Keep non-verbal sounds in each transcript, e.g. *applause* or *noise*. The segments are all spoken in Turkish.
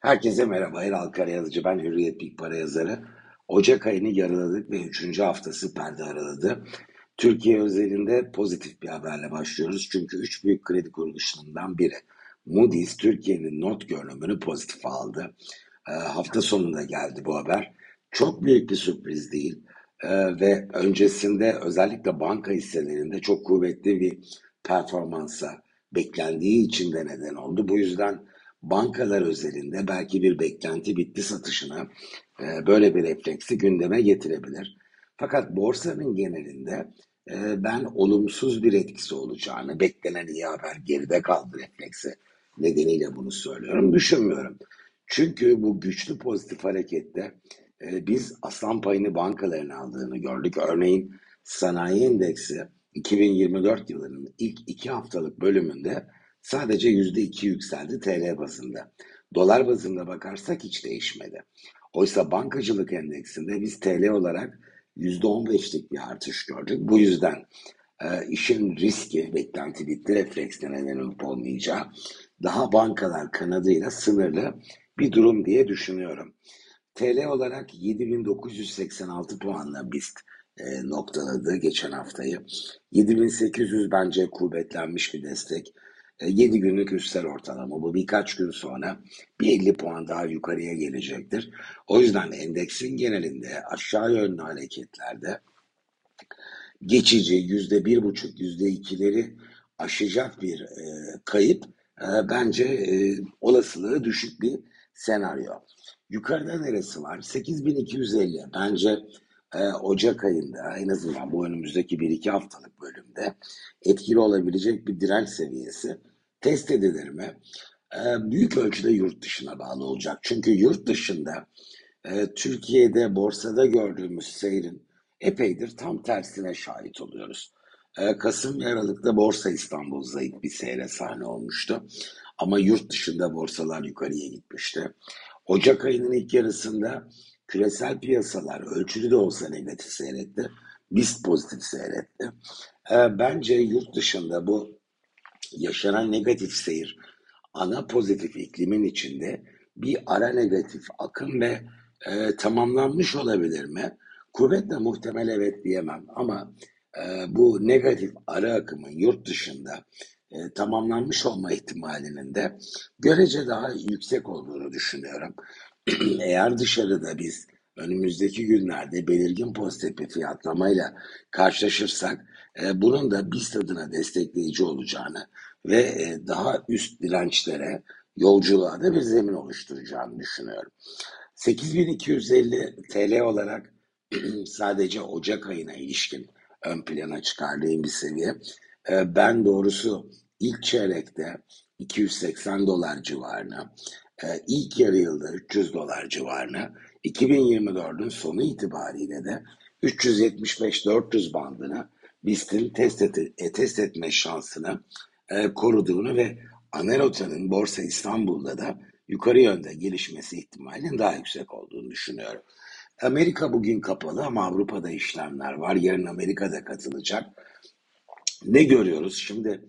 Herkese merhaba. Eral Karayazıcı. Ben Hürriyet Big Para yazarı. Ocak ayını yarıladık ve üçüncü haftası perde araladı. Türkiye özelinde pozitif bir haberle başlıyoruz. Çünkü üç büyük kredi kuruluşlarından biri. Moody's Türkiye'nin not görünümünü pozitif aldı. E, hafta sonunda geldi bu haber. Çok büyük bir sürpriz değil. E, ve öncesinde özellikle banka hisselerinde çok kuvvetli bir performansa beklendiği için de neden oldu. Bu yüzden bankalar özelinde belki bir beklenti bitti satışına e, böyle bir refleksi gündeme getirebilir. Fakat borsanın genelinde e, ben olumsuz bir etkisi olacağını, beklenen iyi haber geride kaldı refleksi nedeniyle bunu söylüyorum. Düşünmüyorum. Çünkü bu güçlü pozitif harekette e, biz aslan payını bankaların aldığını gördük. Örneğin sanayi endeksi 2024 yılının ilk iki haftalık bölümünde sadece yüzde iki yükseldi TL bazında. Dolar bazında bakarsak hiç değişmedi. Oysa bankacılık endeksinde biz TL olarak yüzde on beşlik bir artış gördük. Bu yüzden e, işin riski, beklenti bitti refleksle neden olup olmayacağı daha bankalar kanadıyla sınırlı bir durum diye düşünüyorum. TL olarak 7986 puanla BIST e, noktaladı geçen haftayı. 7800 bence kuvvetlenmiş bir destek. 7 e, günlük üstel ortalama bu birkaç gün sonra bir 50 puan daha yukarıya gelecektir. O yüzden endeksin genelinde aşağı yönlü hareketlerde geçici yüzde bir buçuk yüzde ikileri aşacak bir e, kayıp e, bence e, olasılığı düşük bir senaryo. Yukarıda neresi var? 8250 bence e, Ocak ayında en azından bu önümüzdeki 1-2 haftalık bölümde etkili olabilecek bir direnç seviyesi test edilir mi? E, büyük ölçüde yurt dışına bağlı olacak. Çünkü yurt dışında e, Türkiye'de borsada gördüğümüz seyrin epeydir tam tersine şahit oluyoruz. E, Kasım ve Aralık'ta Borsa İstanbul zayıf bir seyre sahne olmuştu. Ama yurt dışında borsalar yukarıya gitmişti. Ocak ayının ilk yarısında küresel piyasalar ölçülü de olsa negatif seyretti. Biz pozitif seyretti. Bence yurt dışında bu yaşanan negatif seyir ana pozitif iklimin içinde bir ara negatif akım ve e, tamamlanmış olabilir mi? Kuvvetle muhtemel evet diyemem ama e, bu negatif ara akımın yurt dışında e, tamamlanmış olma ihtimalinin de görece daha yüksek olduğunu düşünüyorum. *clears throat* Eğer dışarıda biz önümüzdeki günlerde belirgin pozitif bir fiyatlamayla karşılaşırsak e, bunun da BIST adına destekleyici olacağını ve e, daha üst dirençlere yolculuğa da bir zemin oluşturacağını düşünüyorum. 8250 TL olarak *clears throat* sadece Ocak ayına ilişkin ön plana çıkardığım bir seviye. E, ben doğrusu ilk çeyrekte 280 dolar civarına, e, ilk yarı yılda 300 dolar civarına, 2024'ün sonu itibariyle de 375-400 bandına BIST'in test, et, e, test etme şansını e, koruduğunu ve Anerota'nın Borsa İstanbul'da da yukarı yönde gelişmesi ihtimalinin daha yüksek olduğunu düşünüyorum. Amerika bugün kapalı ama Avrupa'da işlemler var. Yarın Amerika'da katılacak. Ne görüyoruz? Şimdi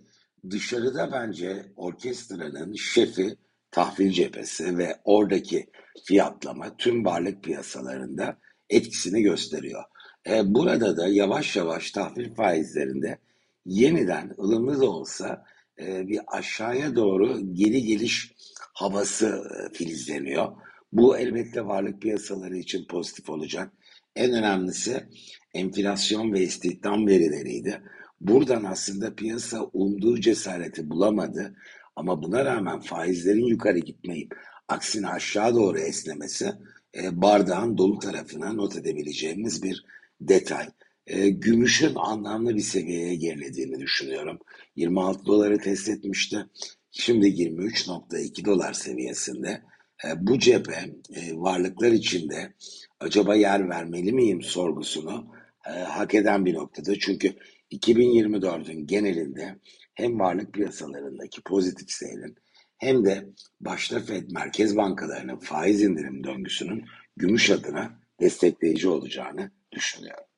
dışarıda bence orkestranın şefi tahvil cephesi ve oradaki fiyatlama tüm varlık piyasalarında etkisini gösteriyor. E, burada da yavaş yavaş tahvil faizlerinde yeniden ılımlı da olsa e, bir aşağıya doğru geri geliş havası e, filizleniyor. Bu elbette varlık piyasaları için pozitif olacak. En önemlisi enflasyon ve istihdam verileriydi. Buradan aslında piyasa umduğu cesareti bulamadı ama buna rağmen faizlerin yukarı gitmeyip aksine aşağı doğru esnemesi e, bardağın dolu tarafına not edebileceğimiz bir detay. E, gümüşün anlamlı bir seviyeye gerilediğini düşünüyorum. 26 doları test etmişti. Şimdi 23.2 dolar seviyesinde. E, bu cephe e, varlıklar içinde acaba yer vermeli miyim sorgusunu e, hak eden bir noktada. Çünkü 2024'ün genelinde hem varlık piyasalarındaki pozitif seyrin hem de başta Fed merkez bankalarının faiz indirim döngüsünün gümüş adına destekleyici olacağını düşünüyorum.